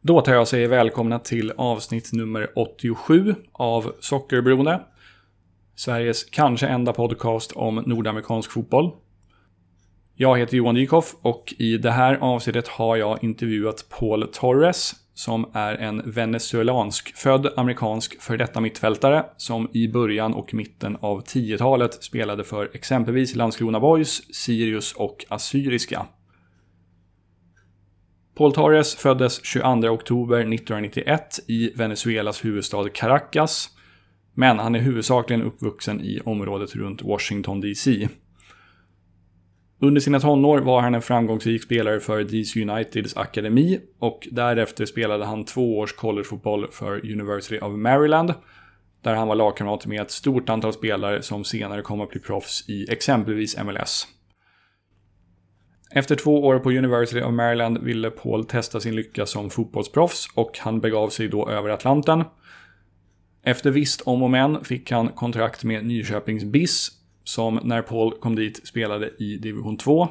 Då tar jag säger välkomna till avsnitt nummer 87 av Sockerberoende. Sveriges kanske enda podcast om nordamerikansk fotboll. Jag heter Johan Dykhoff och i det här avsnittet har jag intervjuat Paul Torres som är en venezuelansk född amerikansk för detta mittfältare som i början och mitten av 10-talet spelade för exempelvis Landskrona Boys, Sirius och Assyriska. Paul Torres föddes 22 oktober 1991 i Venezuelas huvudstad Caracas. Men han är huvudsakligen uppvuxen i området runt Washington DC. Under sina tonår var han en framgångsrik spelare för DC Uniteds akademi och därefter spelade han två års collegefotboll för University of Maryland där han var lagkamrat med ett stort antal spelare som senare kom att bli proffs i exempelvis MLS. Efter två år på University of Maryland ville Paul testa sin lycka som fotbollsproffs och han begav sig då över Atlanten. Efter visst om och men fick han kontrakt med Nyköpings BIS som när Paul kom dit spelade i division 2.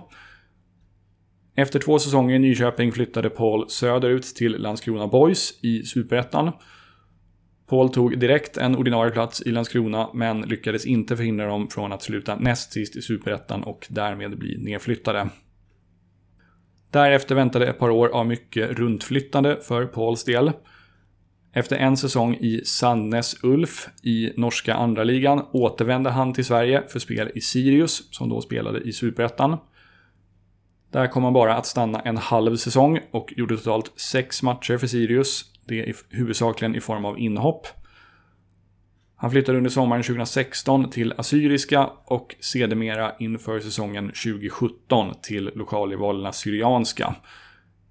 Efter två säsonger i Nyköping flyttade Paul söderut till Landskrona Boys i Superettan. Paul tog direkt en ordinarie plats i Landskrona men lyckades inte förhindra dem från att sluta näst sist i Superettan och därmed bli nedflyttade. Därefter väntade ett par år av mycket runtflyttande för Pauls del. Efter en säsong i Sandnes Ulf i norska andra ligan återvände han till Sverige för spel i Sirius, som då spelade i Superettan. Där kom han bara att stanna en halv säsong och gjorde totalt sex matcher för Sirius, det huvudsakligen i form av inhopp. Han flyttade under sommaren 2016 till Assyriska och sedermera inför säsongen 2017 till lokalrivalerna Syrianska.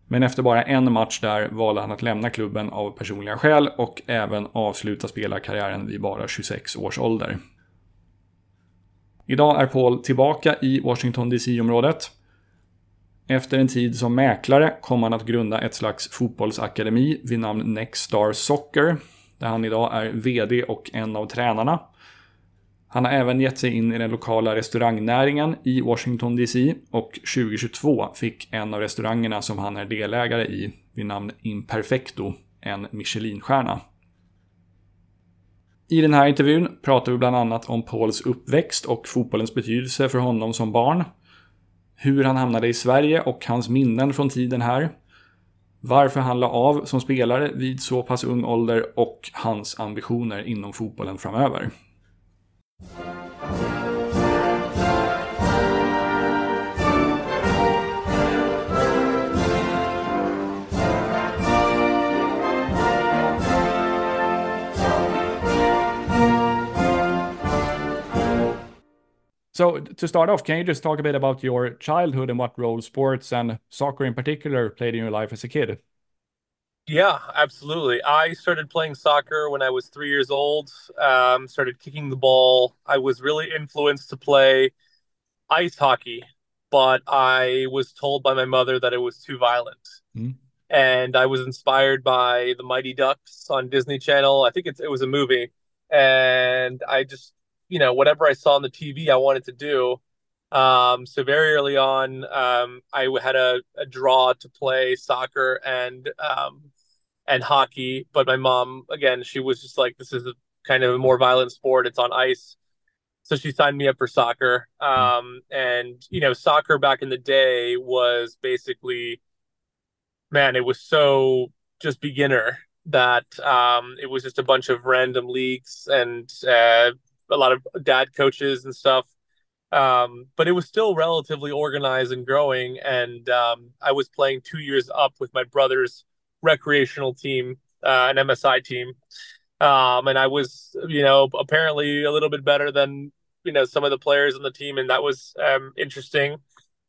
Men efter bara en match där valde han att lämna klubben av personliga skäl och även avsluta spelarkarriären vid bara 26 års ålder. Idag är Paul tillbaka i Washington DC-området. Efter en tid som mäklare kom han att grunda ett slags fotbollsakademi vid namn Next Star Soccer där han idag är VD och en av tränarna. Han har även gett sig in i den lokala restaurangnäringen i Washington DC och 2022 fick en av restaurangerna som han är delägare i vid namn Imperfecto en Michelinstjärna. I den här intervjun pratar vi bland annat om Pauls uppväxt och fotbollens betydelse för honom som barn. Hur han hamnade i Sverige och hans minnen från tiden här varför han la av som spelare vid så pass ung ålder och hans ambitioner inom fotbollen framöver. So to start off, can you just talk a bit about your childhood and what role sports and soccer in particular played in your life as a kid? Yeah, absolutely. I started playing soccer when I was three years old. Um, started kicking the ball. I was really influenced to play ice hockey, but I was told by my mother that it was too violent. Mm. And I was inspired by the Mighty Ducks on Disney Channel. I think it was a movie, and I just you know whatever I saw on the TV, I wanted to do. Um, so very early on, um, I had a, a, draw to play soccer and um, and hockey, but my mom again, she was just like, "This is a kind of a more violent sport. It's on ice." So she signed me up for soccer. Um, and you know, soccer back in the day was basically, man, it was so just beginner that um, it was just a bunch of random leagues and uh, a lot of dad coaches and stuff. Um, but it was still relatively organized and growing. And um, I was playing two years up with my brother's recreational team, uh, an MSI team. Um, and I was, you know, apparently a little bit better than, you know, some of the players on the team. And that was um, interesting.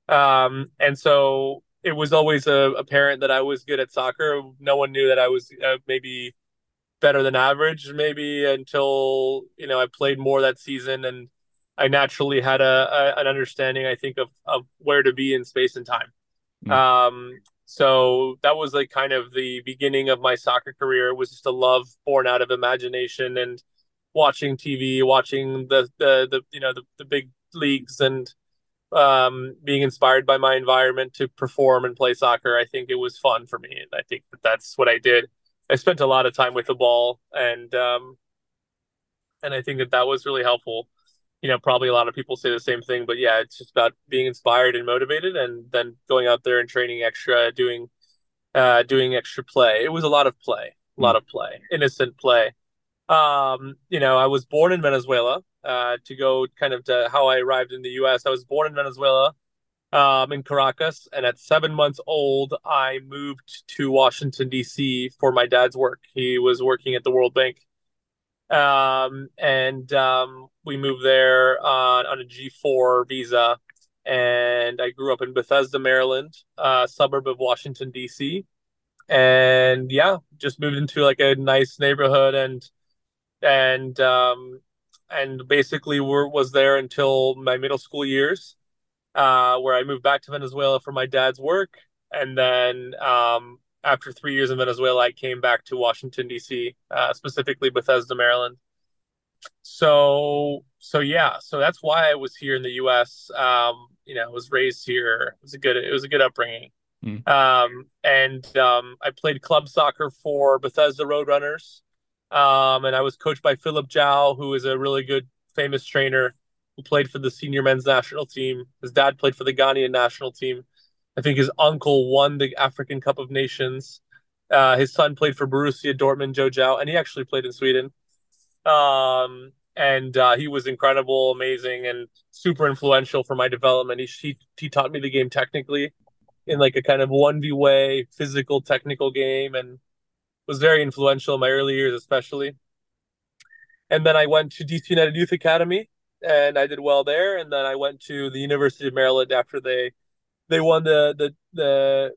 Um, and so it was always a, apparent that I was good at soccer. No one knew that I was uh, maybe better than average maybe until you know I played more that season and I naturally had a, a an understanding I think of of where to be in space and time. Mm. Um, so that was like kind of the beginning of my soccer career. It was just a love born out of imagination and watching TV, watching the the, the you know the, the big leagues and um, being inspired by my environment to perform and play soccer. I think it was fun for me, and I think that that's what I did. I spent a lot of time with the ball, and um, and I think that that was really helpful. You know, probably a lot of people say the same thing, but yeah, it's just about being inspired and motivated, and then going out there and training extra, doing uh, doing extra play. It was a lot of play, a lot of play, innocent play. Um, you know, I was born in Venezuela. Uh, to go kind of to how I arrived in the U.S. I was born in Venezuela, um, in Caracas, and at seven months old, I moved to Washington D.C. for my dad's work. He was working at the World Bank, um, and um, we moved there on on a G four visa. And I grew up in Bethesda, Maryland, a suburb of Washington D.C. And yeah, just moved into like a nice neighborhood and and um, and basically were, was there until my middle school years, uh, where I moved back to Venezuela for my dad's work, and then um, after three years in Venezuela, I came back to Washington D.C., uh, specifically Bethesda, Maryland. So, so yeah, so that's why I was here in the U.S. Um, you know, I was raised here. It was a good, it was a good upbringing. Mm. Um, and um, I played club soccer for Bethesda Roadrunners. Um, and I was coached by Philip Gyau, who is a really good, famous trainer who played for the senior men's national team. His dad played for the Ghanaian national team. I think his uncle won the African Cup of Nations. Uh, his son played for Borussia Dortmund, Joe and he actually played in Sweden. Um, and uh, he was incredible, amazing, and super influential for my development. He, he he taught me the game technically, in like a kind of one v way, physical, technical game, and was very influential in my early years, especially. And then I went to DC United Youth Academy, and I did well there. And then I went to the University of Maryland after they they won the the the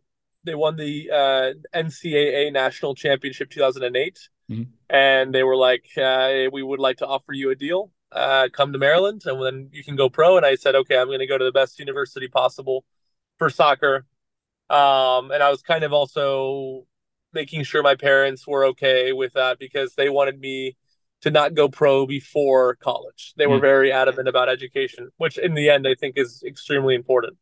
they won the uh, NCAA National Championship 2008, mm-hmm. and they were like, uh, "We would like to offer you a deal. Uh, come to Maryland, and then you can go pro." And I said, "Okay, I'm going to go to the best university possible for soccer." Um, and I was kind of also making sure my parents were okay with that because they wanted me to not go pro before college. They were mm. very adamant about education, which in the end I think is extremely important.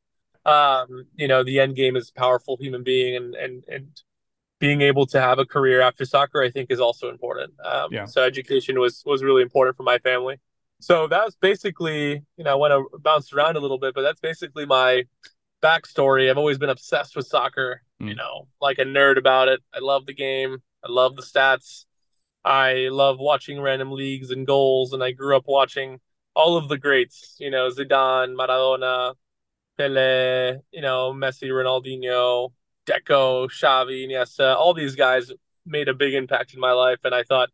Um, you know, the end game is powerful human being and and and being able to have a career after soccer I think is also important. Um, yeah. so education was was really important for my family. So that was basically, you know, I want to bounce around a little bit, but that's basically my backstory. I've always been obsessed with soccer, mm. you know, like a nerd about it. I love the game. I love the stats. I love watching random leagues and goals, and I grew up watching all of the greats, you know, Zidane, Maradona, Pele, you know, Messi, Ronaldinho, Deco, Xavi, Iniesta, all these guys made a big impact in my life. And I thought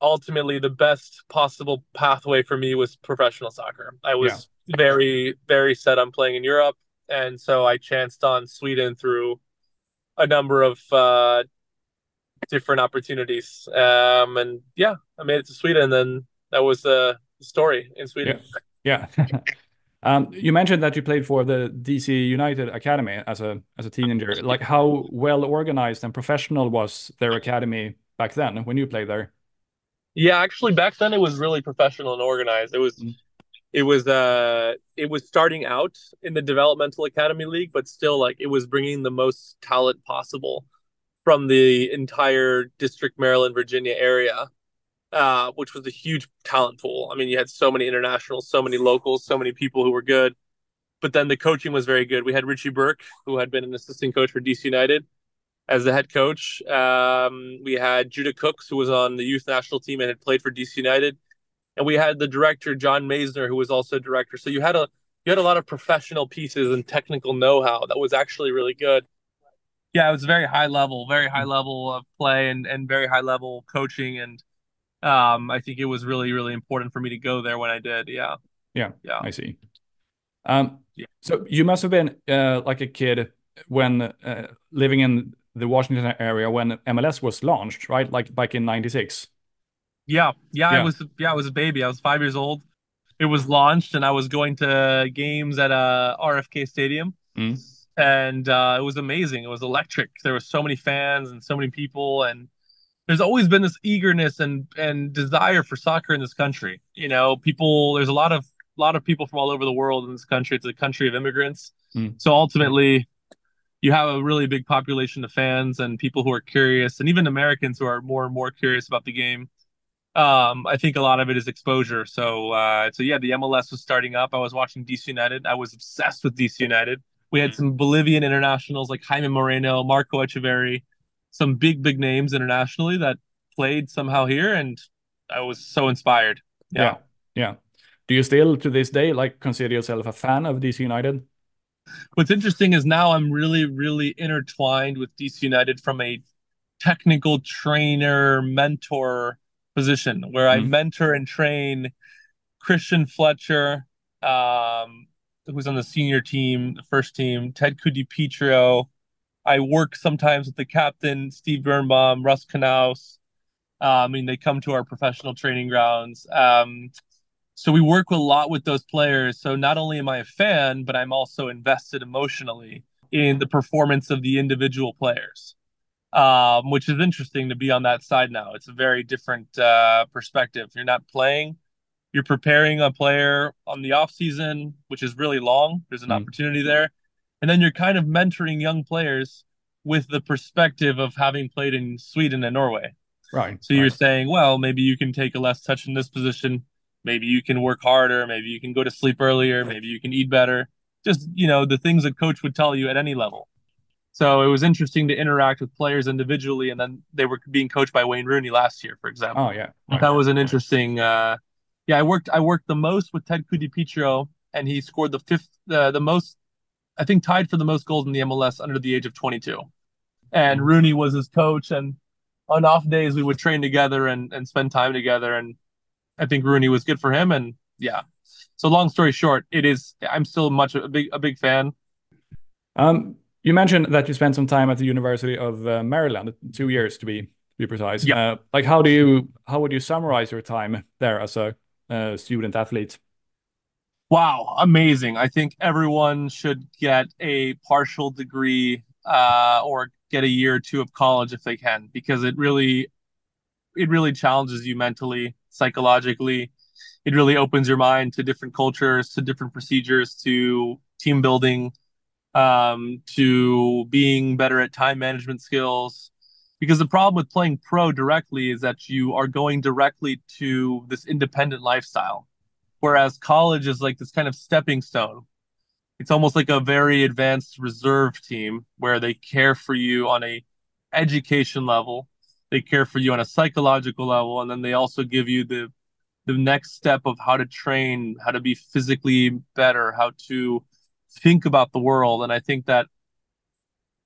ultimately the best possible pathway for me was professional soccer. I was very very set on playing in Europe, and so I chanced on Sweden through a number of uh, different opportunities. Um, and yeah, I made it to Sweden, and then that was the story in Sweden. Yeah. yeah. um, you mentioned that you played for the DC United Academy as a as a teenager. Like, how well organized and professional was their academy back then when you played there? Yeah, actually, back then it was really professional and organized. It was mm it was uh it was starting out in the developmental academy league but still like it was bringing the most talent possible from the entire district maryland virginia area uh, which was a huge talent pool i mean you had so many internationals so many locals so many people who were good but then the coaching was very good we had richie burke who had been an assistant coach for dc united as the head coach um, we had judah cooks who was on the youth national team and had played for dc united and we had the director John Maisner, who was also director. So you had a you had a lot of professional pieces and technical know-how that was actually really good. Yeah, it was very high level, very high level of play and and very high level coaching, and um, I think it was really really important for me to go there when I did. Yeah, yeah, yeah. I see. Um, yeah. so you must have been uh, like a kid when uh, living in the Washington area when MLS was launched, right? Like back in '96. Yeah, yeah, yeah, I was yeah, I was a baby. I was five years old. It was launched, and I was going to games at a uh, RFK Stadium, mm. And uh, it was amazing. It was electric. There were so many fans and so many people, and there's always been this eagerness and and desire for soccer in this country. You know, people. There's a lot of lot of people from all over the world in this country. It's a country of immigrants. Mm. So ultimately, you have a really big population of fans and people who are curious, and even Americans who are more and more curious about the game. Um, I think a lot of it is exposure. So, uh, so yeah, the MLS was starting up. I was watching DC United. I was obsessed with DC United. We had some Bolivian internationals like Jaime Moreno, Marco Etcheverry, some big, big names internationally that played somehow here, and I was so inspired. Yeah. yeah, yeah. Do you still, to this day, like consider yourself a fan of DC United? What's interesting is now I'm really, really intertwined with DC United from a technical trainer, mentor position where mm-hmm. I mentor and train Christian Fletcher, um, who's on the senior team, the first team, Ted Ku-DiPietro. I work sometimes with the captain, Steve Birnbaum, Russ Canouse. Uh, I mean, they come to our professional training grounds. Um, so we work a lot with those players. So not only am I a fan, but I'm also invested emotionally in the performance of the individual players, um, which is interesting to be on that side now. It's a very different uh, perspective. You're not playing, you're preparing a player on the off season, which is really long. There's an mm. opportunity there, and then you're kind of mentoring young players with the perspective of having played in Sweden and Norway. Right. So you're right. saying, well, maybe you can take a less touch in this position. Maybe you can work harder. Maybe you can go to sleep earlier. Maybe you can eat better. Just, you know, the things a coach would tell you at any level. So it was interesting to interact with players individually. And then they were being coached by Wayne Rooney last year, for example. Oh, yeah. Right. That was an interesting, uh, yeah, I worked I worked the most with Ted Ku-DiPietro, and he scored the fifth uh, the most I think tied for the most goals in the MLS under the age of 22. And. Rooney was his coach and on off days we would train together and and spend time together and I think Rooney was good for him and yeah. So long story short, it is I'm still much a big a big fan. Um you mentioned that you spent some time at the University of uh, Maryland, 2 years to be be precise. Yeah. Uh, like how do you how would you summarize your time there as a uh, student athlete. Wow, amazing. I think everyone should get a partial degree uh, or get a year or two of college if they can, because it really it really challenges you mentally, psychologically. It really opens your mind to different cultures, to different procedures, to team building, um, to being better at time management skills, because the problem with playing pro directly is that you are going directly to this independent lifestyle whereas college is like this kind of stepping stone. It's almost like a very advanced reserve team where they care for you on a education level they care for you on a psychological level and then they also give you the the next step of how to train how to be physically better how to think about the world. And i think that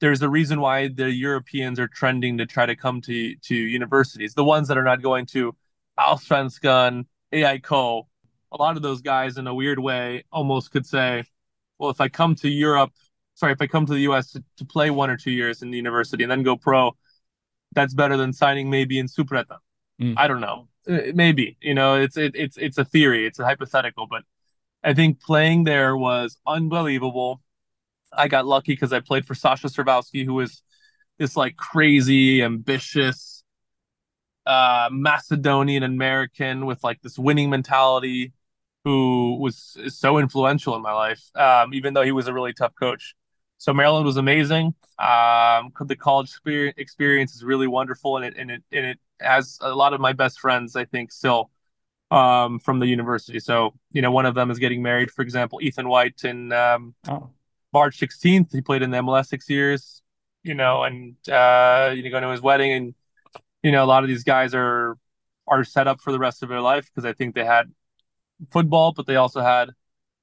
there's a reason why the Europeans are trending to try to come to to universities. The ones that are not going to Allsvenskan, AIK, a lot of those guys in a weird way almost could say, well, if I come to Europe, sorry, if I come to the US to, to play one or two years in the university and then go pro, that's better than signing maybe in Superettan. Mm. I don't know. Uh, maybe, you know, it's it, it's it's a theory, it's a hypothetical, but I think playing there was unbelievable. I got lucky because I played for Sasho Cirovski, who was this like crazy, ambitious uh, Macedonian American with like this winning mentality, who was so influential in my life, um, even though he was a really tough coach. So Maryland was amazing. Um, the college experience is really wonderful, and it and it and it has a lot of my best friends. I think still um, from the university. So you know, one of them is getting married, for example, Ethan White, and um, oh. March 16th. He played in the MLS six years, you know, and uh, you know, going to his wedding, and you know, a lot of these guys are are set up for the rest of their life because I think they had football, but they also had,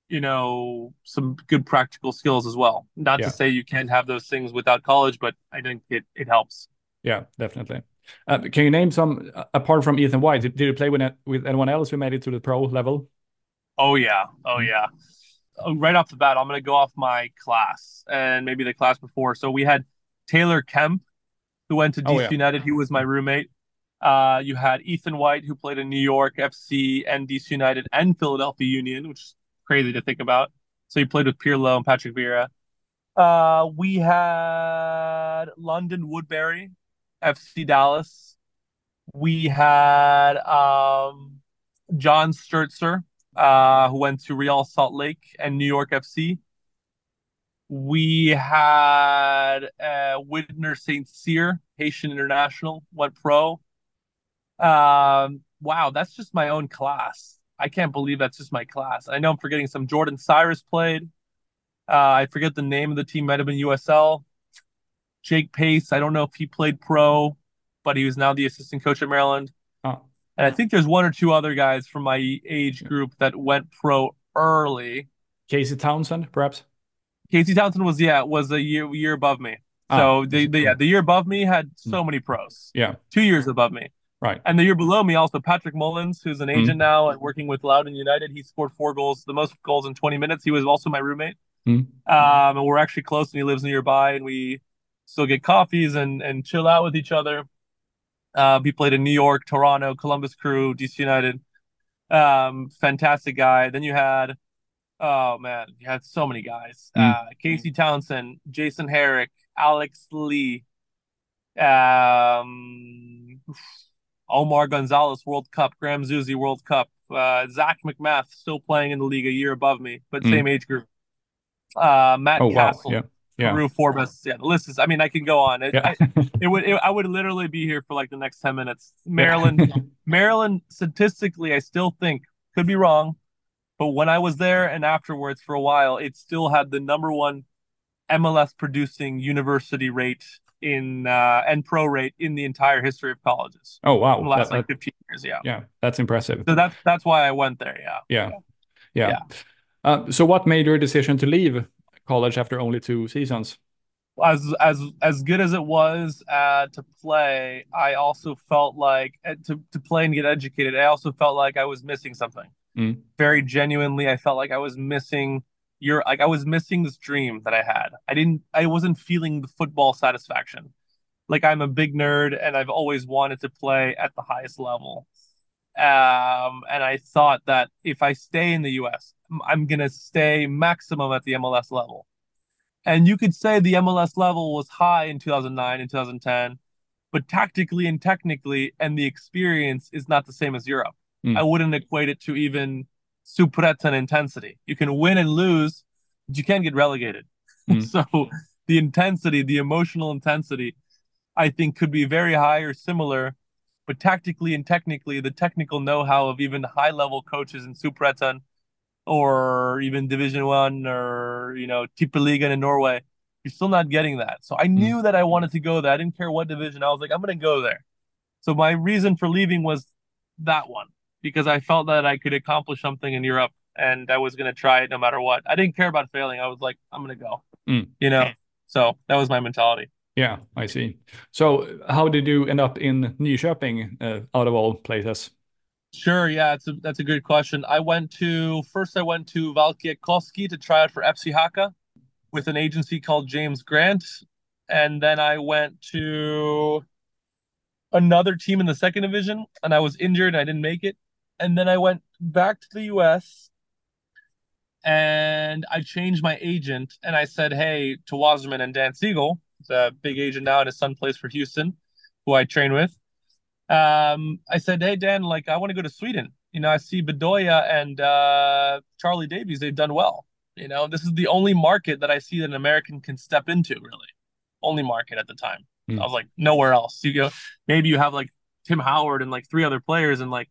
you know, some good practical skills as well. Not yeah. to say you can't have those things without college, but I think it it helps. Yeah, definitely. Uh, can you name some uh, apart from Ethan White? Did, did you play with with anyone else who made it to the pro level? Oh yeah, oh yeah. Uh, right off the bat, I'm going to go off my class and maybe the class before. So we had Taylor Kemp, who went to DC oh, yeah. United. He was my roommate. Uh, you had Ethan White, who played in New York FC and DC United and Philadelphia Union, which is crazy to think about. So he played with Pirlo and Patrick Vieira. Uh, we had London Woodberry, FC Dallas. We had um, John Stertzer, uh, who went to Real Salt Lake and New York FC. We had uh, Widner St. Cyr, Haitian international, went pro. Um, wow, that's just my own class. I can't believe that's just my class. I know I'm forgetting some. Jordan Cyrus played. Uh, I forget the name of the team, might have been USL. Jake Pace, I don't know if he played pro, but he was now the assistant coach at Maryland. Oh. And I think there's one or two other guys from my age group that went pro early. Casey Townsend, perhaps. Casey Townsend was yeah was a year year above me. So Ah, the, the yeah the year above me had so many pros. Yeah, Two years above me. right. And the year below me, also Patrick Mullins, who's an agent now and working with Loudoun United. He scored four goals, the most goals in 20 minutes. He was also my roommate. Mm. Um, and we're actually close, and he lives nearby, and we still get coffees and and chill out with each other. Uh, he played in New York, Toronto, Columbus Crew, DC United. Um, fantastic guy. Then you had, oh man, you had so many guys. Mm. Uh, Casey Townsend, Jason Herrick, Alex Lee, um, Omar Gonzalez World Cup, Graham Zusi World Cup, uh, Zac MacMath still playing in the league a year above me, but Mm. same age group. Uh, Matt Oh wow. Yeah. Yeah. Peru Forbes. Yeah, the list is. I mean, I can go on. It, Yeah. I, it would. It, I would literally be here for like the next ten minutes. Maryland, Maryland. Statistically, I still think could be wrong, but when I was there and afterwards for a while, it still had the number one MLS producing university rate in uh, and pro rate in the entire history of colleges. Oh wow. The last That- like 15 years, yeah. yeah, that's impressive. So that's that's why I went there. Yeah. Yeah. Yeah. Yeah. Uh, so what made your decision to leave college after only two seasons? as as as good as it was uh, to play, I also felt like uh, to to play and get educated. I also felt like I was missing something. Mm. Very genuinely, I felt like I was missing your like I was missing this dream that I had. I didn't. I wasn't feeling the football satisfaction. Like I'm a big nerd, and I've always wanted to play at the highest level. Um, and I thought that if I stay in the U.S., I'm gonna stay maximum at the MLS level. And you could say the MLS level was high in 2009 and 2010, but tactically and technically, and the experience is not the same as Europe. Mm. I wouldn't equate it to even Superettan intensity. You can win and lose, but you can't get relegated. Mm. so the intensity, the emotional intensity, I think could be very high or similar, but tactically and technically, the technical know-how of even high-level coaches in Superettan or even Division One or you know Tippeligaen in Norway, you're still not getting that. So I knew that I wanted to go there. I didn't care what division. I was like, I'm gonna go there. So my reason for leaving was that one because I felt that I could accomplish something in Europe and I was gonna try it no matter what. I didn't care about failing. I was like, I'm gonna go. Mm. You know. So that was my mentality. Yeah, I see. So how did you end up in Nyköping, uh, out of all places? Sure, yeah, it's a, that's a good question. I went to first. I went to Valkeakoski to try out for FC Haka with an agency called James Grant, and then I went to another team in the second division, and I was injured and I didn't make it. And then I went back to the U.S. and I changed my agent, and I said, "Hey, to Wasserman and Dan Siegel, he's a big agent now, and his son plays for Houston, who I train with." um, I said, "Hey Dan, like I want to go to Sweden. You know, I see Bedoya and uh, Charlie Davies. They've done well. You know, this is the only market that I see that an American can step into. Really, only market at the time. Hmm. I was like, nowhere else. You go, maybe you have like Tim Howard and like three other players in like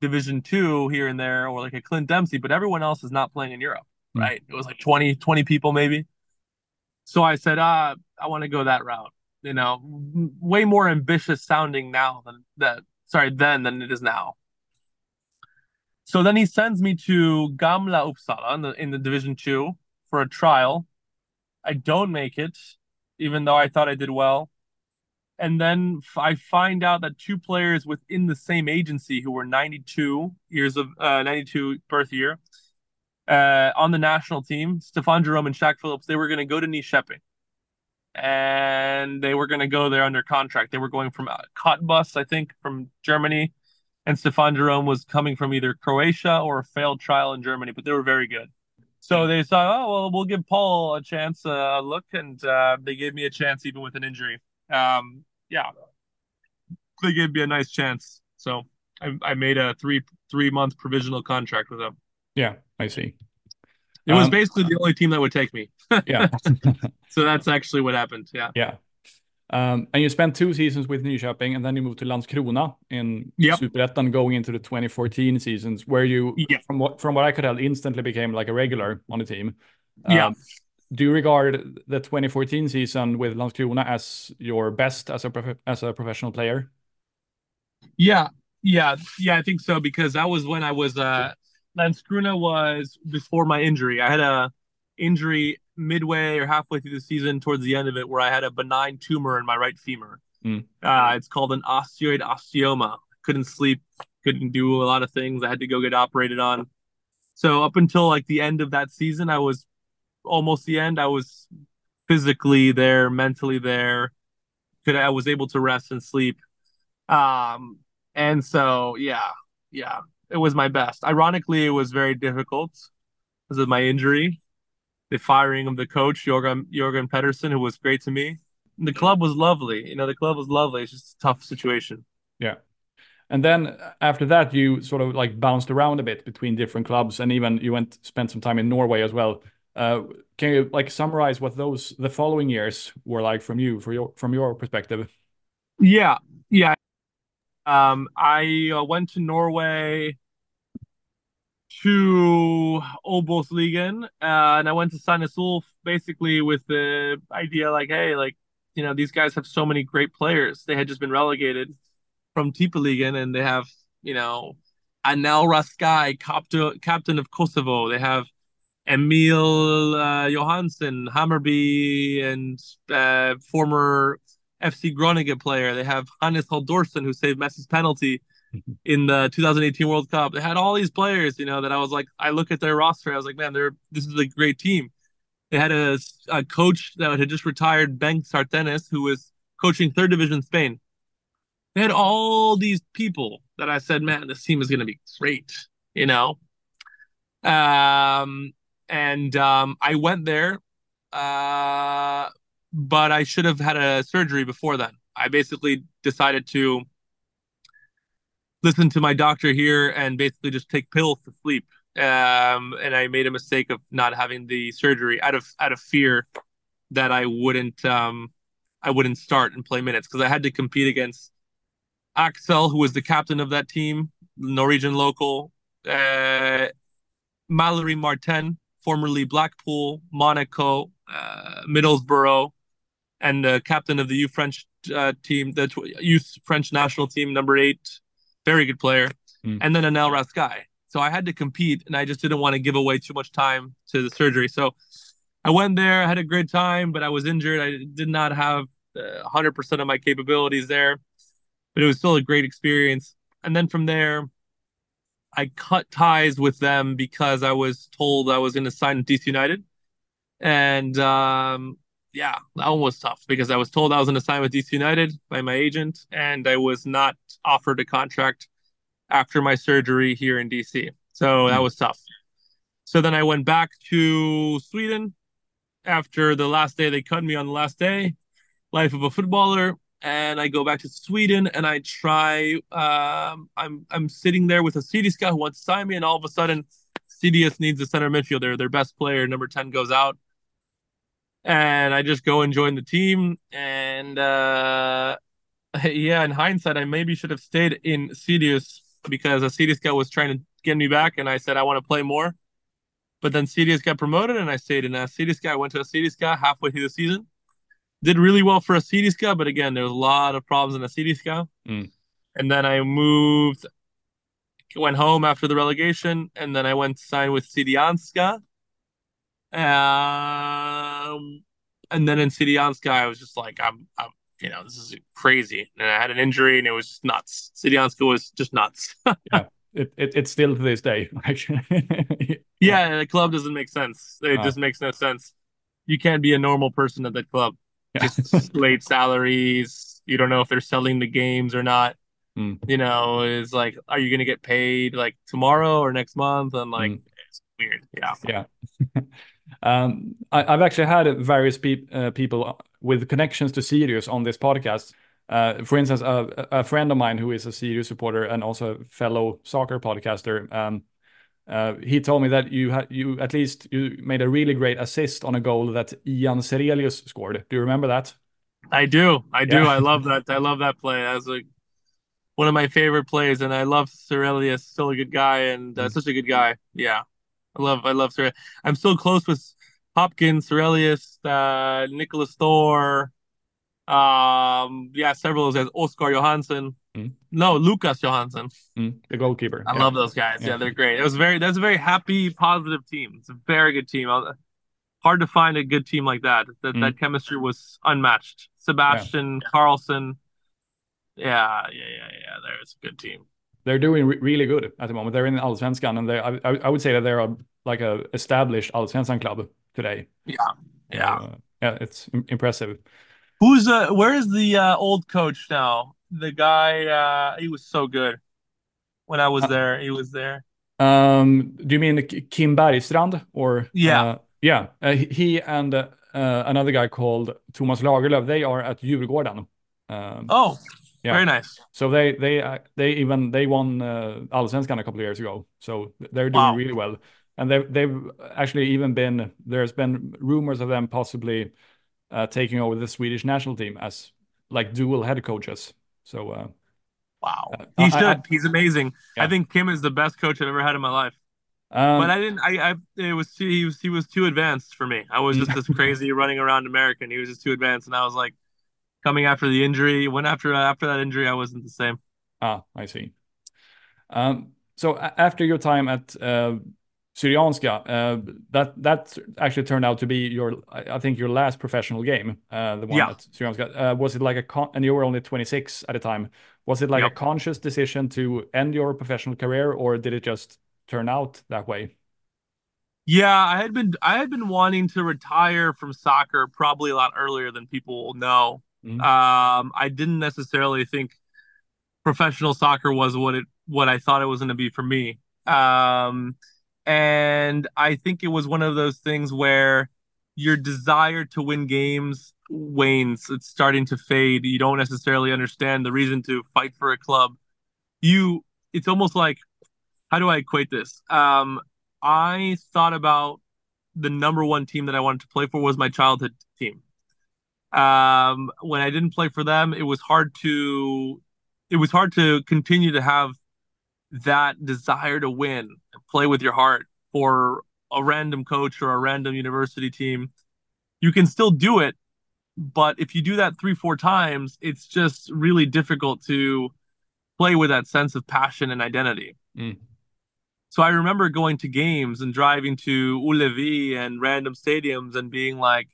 Division Two here and there, or like a Clint Dempsey, but everyone else is not playing in Europe. Hmm. Right? It was like 20, 20 people maybe. So I said, uh, I want to go that route you know, way more ambitious sounding now than that. Sorry, then than it is now. So then he sends me to Gamla Uppsala in the, in the Division Two for a trial. I don't make it, even though I thought I did well. And then I find out that two players within the same agency who were 92 years of uh, 92 birth year uh, on the national team, Stefan Jerome and Shaq Phillips, they were going to go to Nyköping and they were going to go there under contract. They were going from uh, Cottbus, I think, from Germany, and Stefan Jerome was coming from either Croatia or a failed trial in Germany, but they were very good. So they thought, oh well, we'll give Paul a chance, uh, a look, and uh, they gave me a chance even with an injury. Um, yeah, they gave me a nice chance. So I, I made a three three month provisional contract with them. Yeah, I see. It was Um, basically the only team that would take me. Yeah. So that's actually what happened. Yeah. Yeah. Um, and you spent two seasons with Nyköping, and then you moved to Landskrona in Yep. Superettan, going into the 2014 seasons, where you, Yeah. from what from what I could tell, instantly became like a regular on the team. Yeah. Um, do you regard the 2014 season with Landskrona as your best as a prof- as a professional player? Yeah, yeah, yeah. I think so because that was when I was uh Landskrona was before my injury. I had a injury midway or halfway through the season towards the end of it where I had a benign tumor in my right femur. Mm. Uh, it's called an osteoid osteoma. Couldn't sleep, couldn't do a lot of things. I had to go get operated on. So up until like the end of that season, I was almost the end. I was physically there, mentally there. Could I was able to rest and sleep. Um, and so yeah, yeah, it was my best. Ironically, it was very difficult because of my injury, the firing of the coach Jorgen Jorgen Pedersen, who was great to me. And the club was lovely. You know, the club was lovely. It's just a tough situation. Yeah. And then after that, you sort of like bounced around a bit between different clubs, and even you went spent some time in Norway as well. Uh, can you like summarize what those the following years were like from you, for your from your perspective? Yeah, yeah. Um, I uh, went to Norway to Obos-ligaen, uh, and I went to Sandnes Ulf basically with the idea like, hey, like, you know, these guys have so many great players. They had just been relegated from Tippeligaen, and they have, you know, Anel Raskaj, captain captain of Kosovo. They have Emil uh, Johansson, Hammarby, and uh, former FC Groningen player. They have Hannes Halldórsson, who saved Messi's penalty in the 2018 World Cup. They had all these players, you know, that I was like, I look at their roster, I was like, man, they're this is a great team. They had a, a coach that had just retired, Ben Sæternes, who was coaching third division Spain. They had all these people that I said, man, this team is going to be great, you know. Um, and um, I went there, uh, but I should have had a surgery before then. I basically decided to listen to my doctor here and basically just take pills to sleep. Um, and I made a mistake of not having the surgery out of out of fear that I wouldn't um, I wouldn't start and play minutes because I had to compete against Axel, who was the captain of that team, Norwegian local, uh, Malaury Martin, formerly Blackpool, Monaco, uh, Middlesbrough, and the captain of the youth French uh, team, the youth French national team, number eight, very good player, Mm. and then Anel Raskaj. So I had to compete, and I just didn't want to give away too much time to the surgery. So I went there, I had a great time, but I was injured. I did not have uh, 100% of my capabilities there, but it was still a great experience. And then from there, I cut ties with them because I was told I was going to sign with DC United. And um, yeah, that one was tough because I was told I was going to sign with DC United by my agent, and I was not offered a contract after my surgery here in DC. So that Mm. was tough. So then I went back to Sweden after the last day they cut me on the last day, life of a footballer, and I go back to Sweden and I try. Um, I'm I'm sitting there with Assyriska who wants to sign me, and all of a sudden, Sirius needs a center midfielder. Their best player, number ten, goes out, and I just go and join the team. And uh, yeah, in hindsight, I maybe should have stayed in Sirius because Assyriska was trying to get me back, and I said I want to play more. But then Sirius got promoted, and I stayed in a CDS. I went to a guy halfway through the season did really well for Assyriska, but again, there was a lot of problems in Assyriska. Mm. And then I moved, went home after the relegation, and then I went to sign with Syrianska. Um, and then in Syrianska, I was just like, I'm, I'm, you know, this is crazy. And I had an injury, and it was just nuts. Syrianska was just nuts. Yeah, it, it it's still to this day. Actually. yeah, the club doesn't make sense. It Oh. just makes no sense. You can't be a normal person at that club. just late salaries. You don't know if they're selling the games or not. Mm. You know, it's like, are you going to get paid like tomorrow or next month? And like, Mm. it's weird. Yeah. Yeah. um, I, I've actually had various peop uh, people with connections to Sirius on this podcast. Uh, for instance, a, a friend of mine who is a CU supporter and also a fellow soccer podcaster, um, uh, he told me that you had you at least you made a really great assist on a goal that Ian Sirelius scored. Do you remember that? I do. I do. Yeah. I love that. I love that play. As like one of my favorite plays, and I love Sirelius. Still a good guy, and uh, mm. such a good guy. Yeah, I love. I love Sirelius. I'm still close with Hopkins, Sirelius, uh, Nicholas Thor. Um, yeah, several of those guys. Oscar Johansson. Mm. No, Lucas Johansson. Mm. The goalkeeper. I yeah. love those guys. Yeah. yeah. they're great. It was very. That's a very happy, positive team. It's a very good team. Hard to find a good team like that. That mm. that chemistry was unmatched. Sebastian yeah. Carlson. Yeah, yeah, yeah, yeah. There's a good team. They're doing re- really good at the moment. They're in Allsvenskan, and they I, I would say that they're a, like a established Allsvenskan club today. Yeah, yeah, uh, yeah. It's impressive. Who's uh? Where is the uh, old coach now? The guy. Uh, he was so good when I was uh, there. He was there. Um, do you mean Kim Bergstrand or? Yeah, uh, yeah. Uh, he and uh, another guy called Thomas Lagerlöf. They are at Djurgården. Um, oh, yeah. very nice. So they they uh, they even they won uh, Allsvenskan a couple of years ago. So they're doing wow. really well, and they they've actually even been there's been rumors of them possibly uh, taking over the Swedish national team as like dual head coaches. So uh, wow, uh, he should. I, He's amazing. Yeah. I think Kim is the best coach I've ever had in my life. Um, but I didn't. I, I it was too, he was he was too advanced for me. I was just this crazy running around American. He was just too advanced, and I was like, coming after the injury. When after after that injury, I wasn't the same. Ah, I see. Um, so after your time at uh, Syrianska, uh, that that actually turned out to be your, I think, your last professional game. Uh, the one yeah. at Syrianska. Uh, was it like a con- and you were only 26 at the time. Was it like yep. a conscious decision to end your professional career, or did it just turn out that way? Yeah, I had been I had been wanting to retire from soccer probably a lot earlier than people know. Mm-hmm. Um, I didn't necessarily think professional soccer was what it what I thought it was going to be for me. Um, and I think it was one of those things where your desire to win games wanes. It's starting to fade. You don't necessarily understand the reason to fight for a club. You, it's almost like, how do I equate this? Um, I thought about the number one team that I wanted to play for was my childhood. Um, when I didn't play for them, it was hard to, it was hard to continue to have that desire to win and play with your heart for a random coach or a random university team, you can still do it. But if you do that three, four times, it's just really difficult to play with that sense of passion and identity. Mm. So I remember going to games and driving to Ullevi and random stadiums and being like,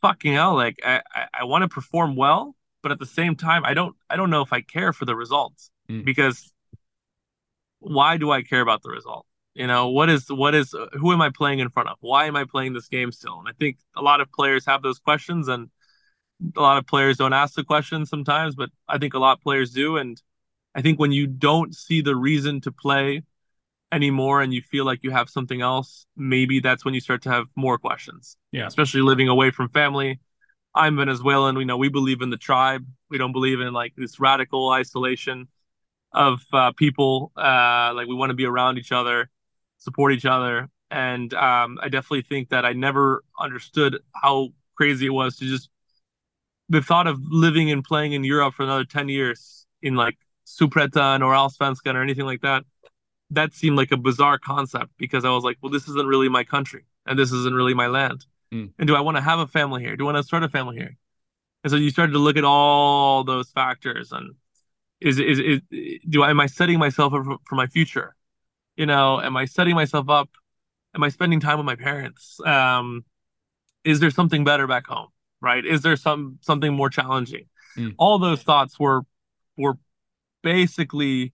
fucking hell, like I, I, I want to perform well, but at the same time, I don't I don't know if I care for the results mm. because why do I care about the result? You know, what is what is who am I playing in front of? Why am I playing this game still? And I think a lot of players have those questions and a lot of players don't ask the questions sometimes, but I think a lot of players do. And I think when you don't see the reason to play anymore and you feel like you have something else, maybe that's when you start to have more questions. Yeah. Especially living away from family. I'm Venezuelan. We know we believe in the tribe. We don't believe in like this radical isolation of uh, people. Uh, like we want to be around each other, support each other, and um, I definitely think that I never understood how crazy it was to just the thought of living and playing in Europe for another ten years in like Superettan or Allsvenskan or anything like that. That seemed like a bizarre concept because I was like, well, this isn't really my country and this isn't really my land. Mm. And do I want to have a family here? Do I want to start a family here? And so you started to look at all those factors and is is is do I am I setting myself up for, for my future? You know, am I setting myself up? Am I spending time with my parents? Um, is there something better back home? Right? Is there some something more challenging? Mm. All those thoughts were were basically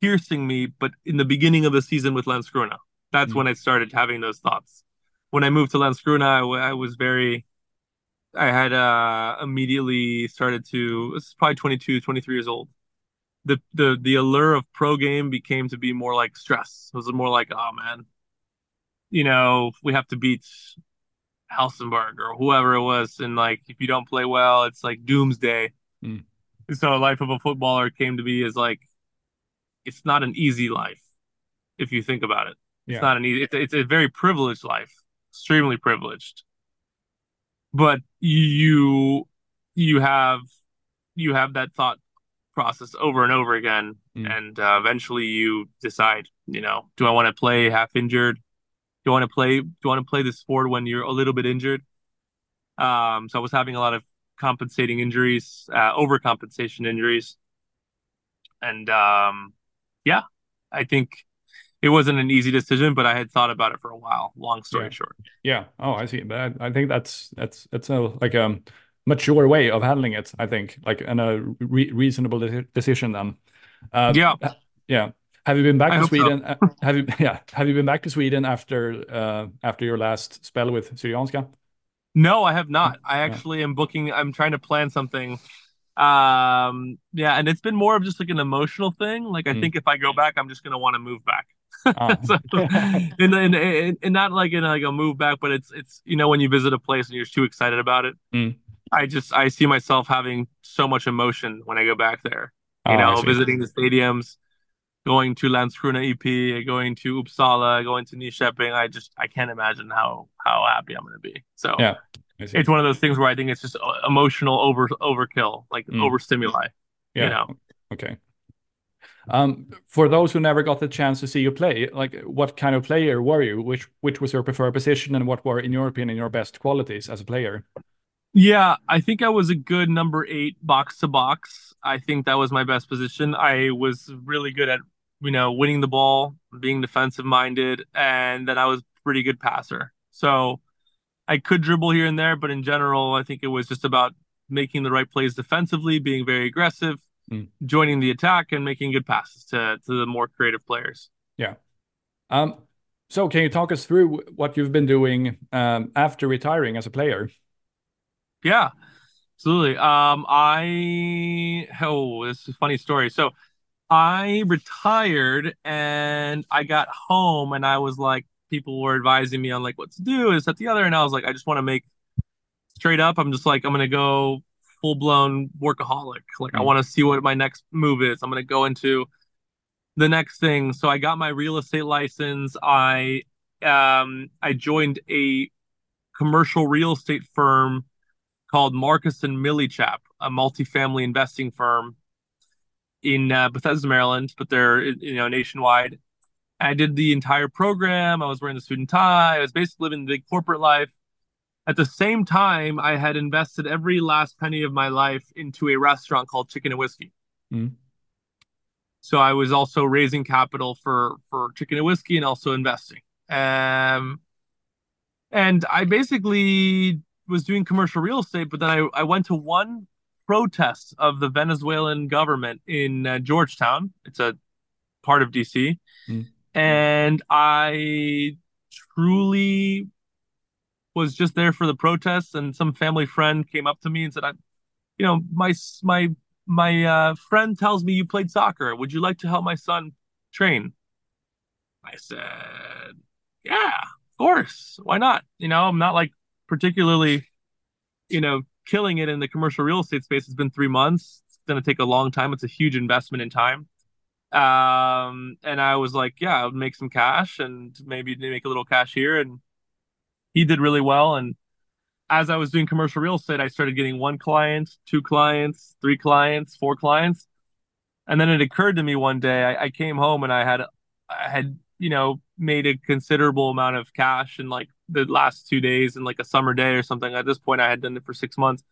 piercing me, but in the beginning of the season with Landskrona, that's mm. when I started having those thoughts. When I moved to Landskrona, I, I was very I had uh, immediately started to, this is probably 22, 23 years old the the the allure of pro game became to be more like stress. It was more like, oh man, you know, we have to beat Helsingborg or whoever it was, and like if you don't play well, it's like doomsday. Mm. So, life of a footballer came to be as like, it's not an easy life, if you think about it. It's Yeah. not an easy. It's, it's a very privileged life, extremely privileged. But you you have you have that thought process over and over again, Mm. and uh, eventually you decide, you know, do I want to play half injured? Do I want to play? Do I want to play the sport when you're a little bit injured? Um, so I was having a lot of compensating injuries, uh, overcompensation injuries, and um, yeah, I think it wasn't an easy decision, but I had thought about it for a while. Long story Yeah. short. Yeah. Oh, I see. But I, I think that's that's that's a like a mature way of handling it. I think like and a re reasonable de decision then. Uh, Yeah. Yeah. Have you been back I to hope so. Sweden? Uh, have you yeah, have you been back to Sweden after uh after your last spell with Syrianska? No, I have not. I Yeah. actually am booking. I'm trying to plan something. Um, yeah, and it's been more of just like an emotional thing. Like I Mm. think if I go back, I'm just gonna want to move back. Ah. So, and, and, and not like in like a move back, but it's it's you know when you visit a place and you're too excited about it. Mm. I just I see myself having so much emotion when I go back there. Oh, You I know, visiting the stadiums, going to Landskrona IP, going to Uppsala, going to Nyköping. I just I can't imagine how how happy I'm gonna be. So Yeah. It's one of those things where I think it's just uh, emotional over overkill, like Mm. overstimuli. Yeah. You know, Okay. Um, for those who never got the chance to see you play, like what kind of player were you? Which which was your preferred position, and what were, in your opinion, your best qualities as a player? yeah, I think I was a good number eight box to box. I think that was my best position. I was really good at you know winning the ball, being defensive minded, and then I was pretty good passer. So I could dribble here and there, but in general, I think it was just about making the right plays defensively, being very aggressive, Mm. joining the attack, and making good passes to to the more creative players. Yeah. Um, so can you talk us through what you've been doing um, after retiring as a player? Yeah, absolutely. Um, I oh, this is a funny story. So I retired and I got home and I was like, people were advising me on like what to do, is that the other, and I was like, I just want to make straight up. I'm just like, I'm gonna go full blown workaholic. Like I Mm. want to see what my next move is. I'm gonna go into the next thing. So I got my real estate license. I um I joined a commercial real estate firm called Marcus and Millichap, a multifamily investing firm in uh, Bethesda, Maryland, but they're you know nationwide. I did the entire program. I was wearing the suit and tie. I was basically living the big corporate life. At the same time, I had invested every last penny of my life into a restaurant called Chicken and Whiskey. Mm. So I was also raising capital for for Chicken and Whiskey and also investing. Um, and I basically was doing commercial real estate, but then I, I went to one protest of the Venezuelan government in uh, Georgetown. It's a part of DC. Mm. And I truly was just there for the protests. And some family friend came up to me and said, I, you know, my, my, my uh, friend tells me you played soccer. Would you like to help my son train? I said, yeah, of course. Why not? You know, I'm not like particularly, you know, killing it in the commercial real estate space. It's been three months. It's going to take a long time. It's a huge investment in time. Um, and I was like, yeah, I would make some cash and maybe make a little cash here. And he did really well. And as I was doing commercial real estate, I started getting one client, two clients, three clients, four clients. And then it occurred to me one day, I, I came home and I had, I had, you know, made a considerable amount of cash in like the last two days in like a summer day or something. At this point, I had done it for six months.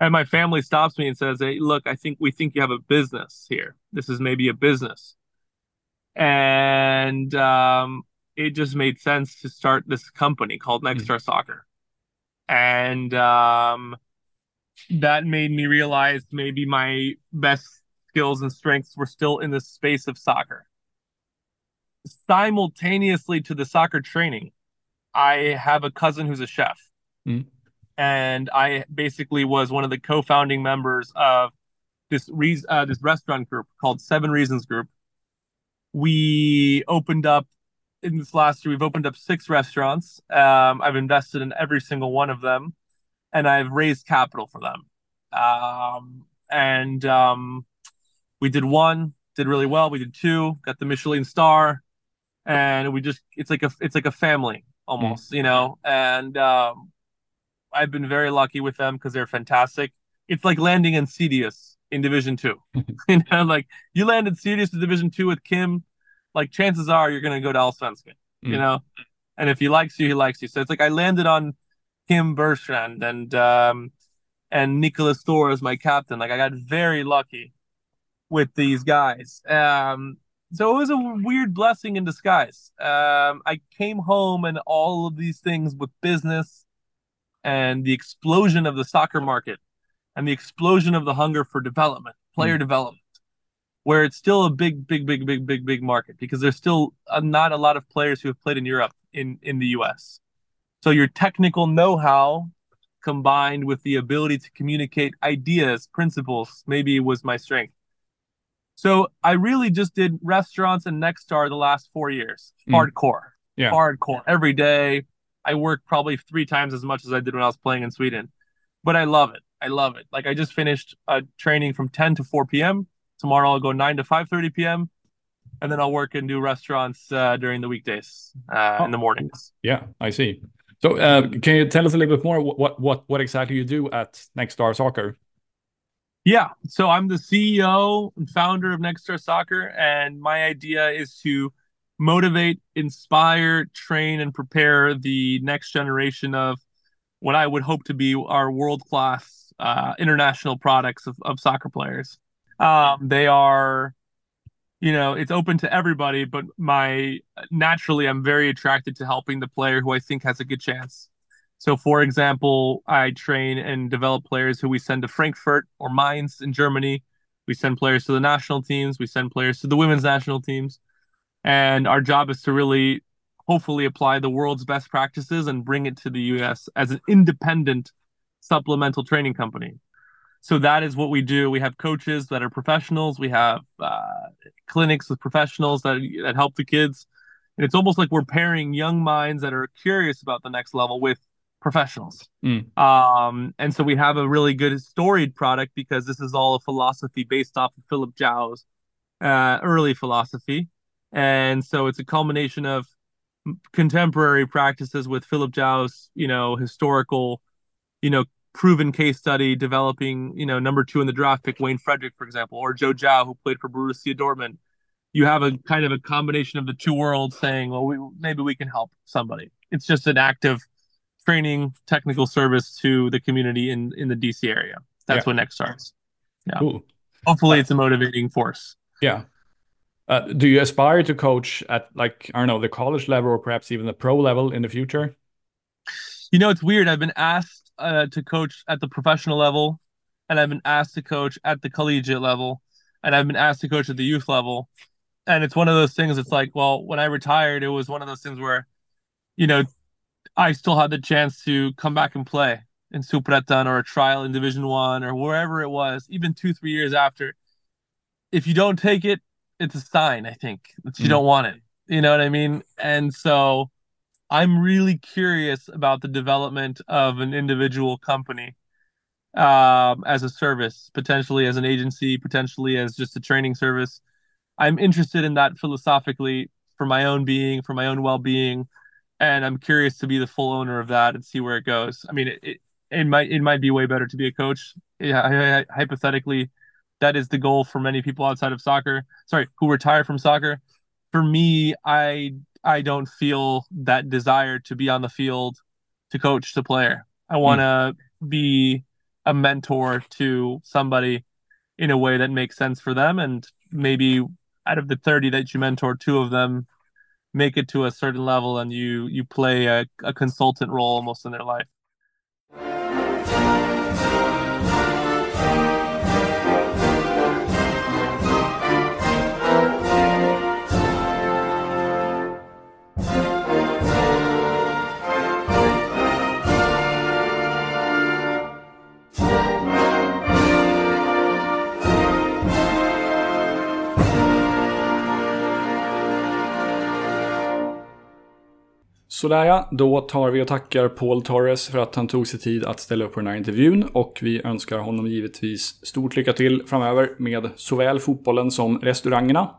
And my family stops me and says, Hey, look, I think we think you have a business here. This is maybe a business. And um, it just made sense to start this company called Nexstar Soccer. And um, that made me realize maybe my best skills and strengths were still in the space of soccer. Simultaneously to the soccer training, I have a cousin who's a chef. Mm. And I basically was one of the co-founding members of this re- uh, this restaurant group called Seven Reasons Group. We opened up in this last year. We've opened up six restaurants. Um, I've invested in every single one of them, and I've raised capital for them. Um, and um, we did one, did really well. We did two, got the Michelin star, and we just it's like a it's like a family almost, mm. you know. And um, I've been very lucky with them because they're fantastic. It's like landing in Sirius in Division Two. you know, like you landed Sirius in Division Two with Kim, like chances are you're gonna go to Allsvenskan, mm. you know. And if he likes you, he likes you. So it's like I landed on Kim Bergstrand and um, and Nicholas Thor as my captain. Like I got very lucky with these guys. Um, so it was a weird blessing in disguise. Um, I came home and all of these things with business and the explosion of the soccer market and the explosion of the hunger for development, player mm. development, where it's still a big, big, big, big, big, big market because there's still uh, not a lot of players who have played in Europe in in the U.S. So your technical know-how combined with the ability to communicate ideas, principles, maybe was my strength. So I really just did restaurants and Nexstar the last four years. Mm. Hardcore. Yeah. Hardcore. Every day. I work probably three times as much as I did when I was playing in Sweden. But I love it. I love it. Like I just finished a training from 10 to 4 p.m. Tomorrow I'll go 9 to 5:30 p.m. and then I'll work and do restaurants uh, during the weekdays uh, oh. in the mornings. Yeah, I see. So uh, can you tell us a little bit more what what what exactly you do at Nexstar Soccer? Yeah. So I'm the CEO and founder of Nexstar Soccer, and my idea is to motivate, inspire, train, and prepare the next generation of what I would hope to be our world class uh, international products of, of soccer players. Um, they are, you know, it's open to everybody, but my naturally, I'm very attracted to helping the player who I think has a good chance. So, for example, I train and develop players who we send to Frankfurt or Mainz in Germany. We send players to the national teams. We send players to the women's national teams. And our job is to really, hopefully, apply the world's best practices and bring it to the US as an independent supplemental training company. So that is what we do. We have coaches that are professionals. We have uh, clinics with professionals that that help the kids, and it's almost like we're pairing young minds that are curious about the next level with professionals. Mm. Um, and so we have a really good storied product because this is all a philosophy based off of Philip Gyau's uh, early philosophy. And so it's a culmination of contemporary practices with Philip Gyau's, you know, historical, you know, proven case study developing, you know, number two in the draft pick, Wayne Frederick, for example, or Joe Gyau, who played for Borussia Dortmund. You have a kind of a combination of the two worlds saying, well, we, maybe we can help somebody. It's just an active training technical service to the community in in the DC area. That's yeah. what next starts. Yeah. Cool. Hopefully, uh, it's a motivating force. Yeah. Uh, do you aspire to coach at like I don't know the college level or perhaps even the pro level in the future? You know, it's weird. I've been asked uh, to coach at the professional level, and I've been asked to coach at the collegiate level, and I've been asked to coach at the youth level. And it's one of those things. It's like, well, when I retired, it was one of those things where, you know, I still had the chance to come back and play in Superettan or a trial in Division One or wherever it was, even two, three years after. If you don't take it, it's a sign, I think, that you mm. don't want it. You know what I mean? And so I'm really curious about the development of an individual company um, as a service, potentially as an agency, potentially as just a training service. I'm interested in that philosophically for my own being, for my own well being and I'm curious to be the full owner of that and see where it goes. I mean, it, it, it might it might be way better to be a coach. Yeah, hypothetically, that is the goal for many people outside of soccer. Sorry, who retire from soccer. For me, I I don't feel that desire to be on the field to coach the player. I want to mm. be a mentor to somebody in a way that makes sense for them and maybe out of the 30 that you mentor two of them make it to a certain level and you you play a, a consultant role almost in their life Sådär ja, då tar vi och tackar Paul Torres för att han tog sig tid att ställa upp på den här intervjun och vi önskar honom givetvis stort lycka till framöver med såväl fotbollen som restaurangerna.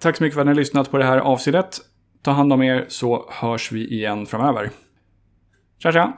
Tack så mycket för att ni har lyssnat på det här avsnittet. Ta hand om er så hörs vi igen framöver. Tja tja!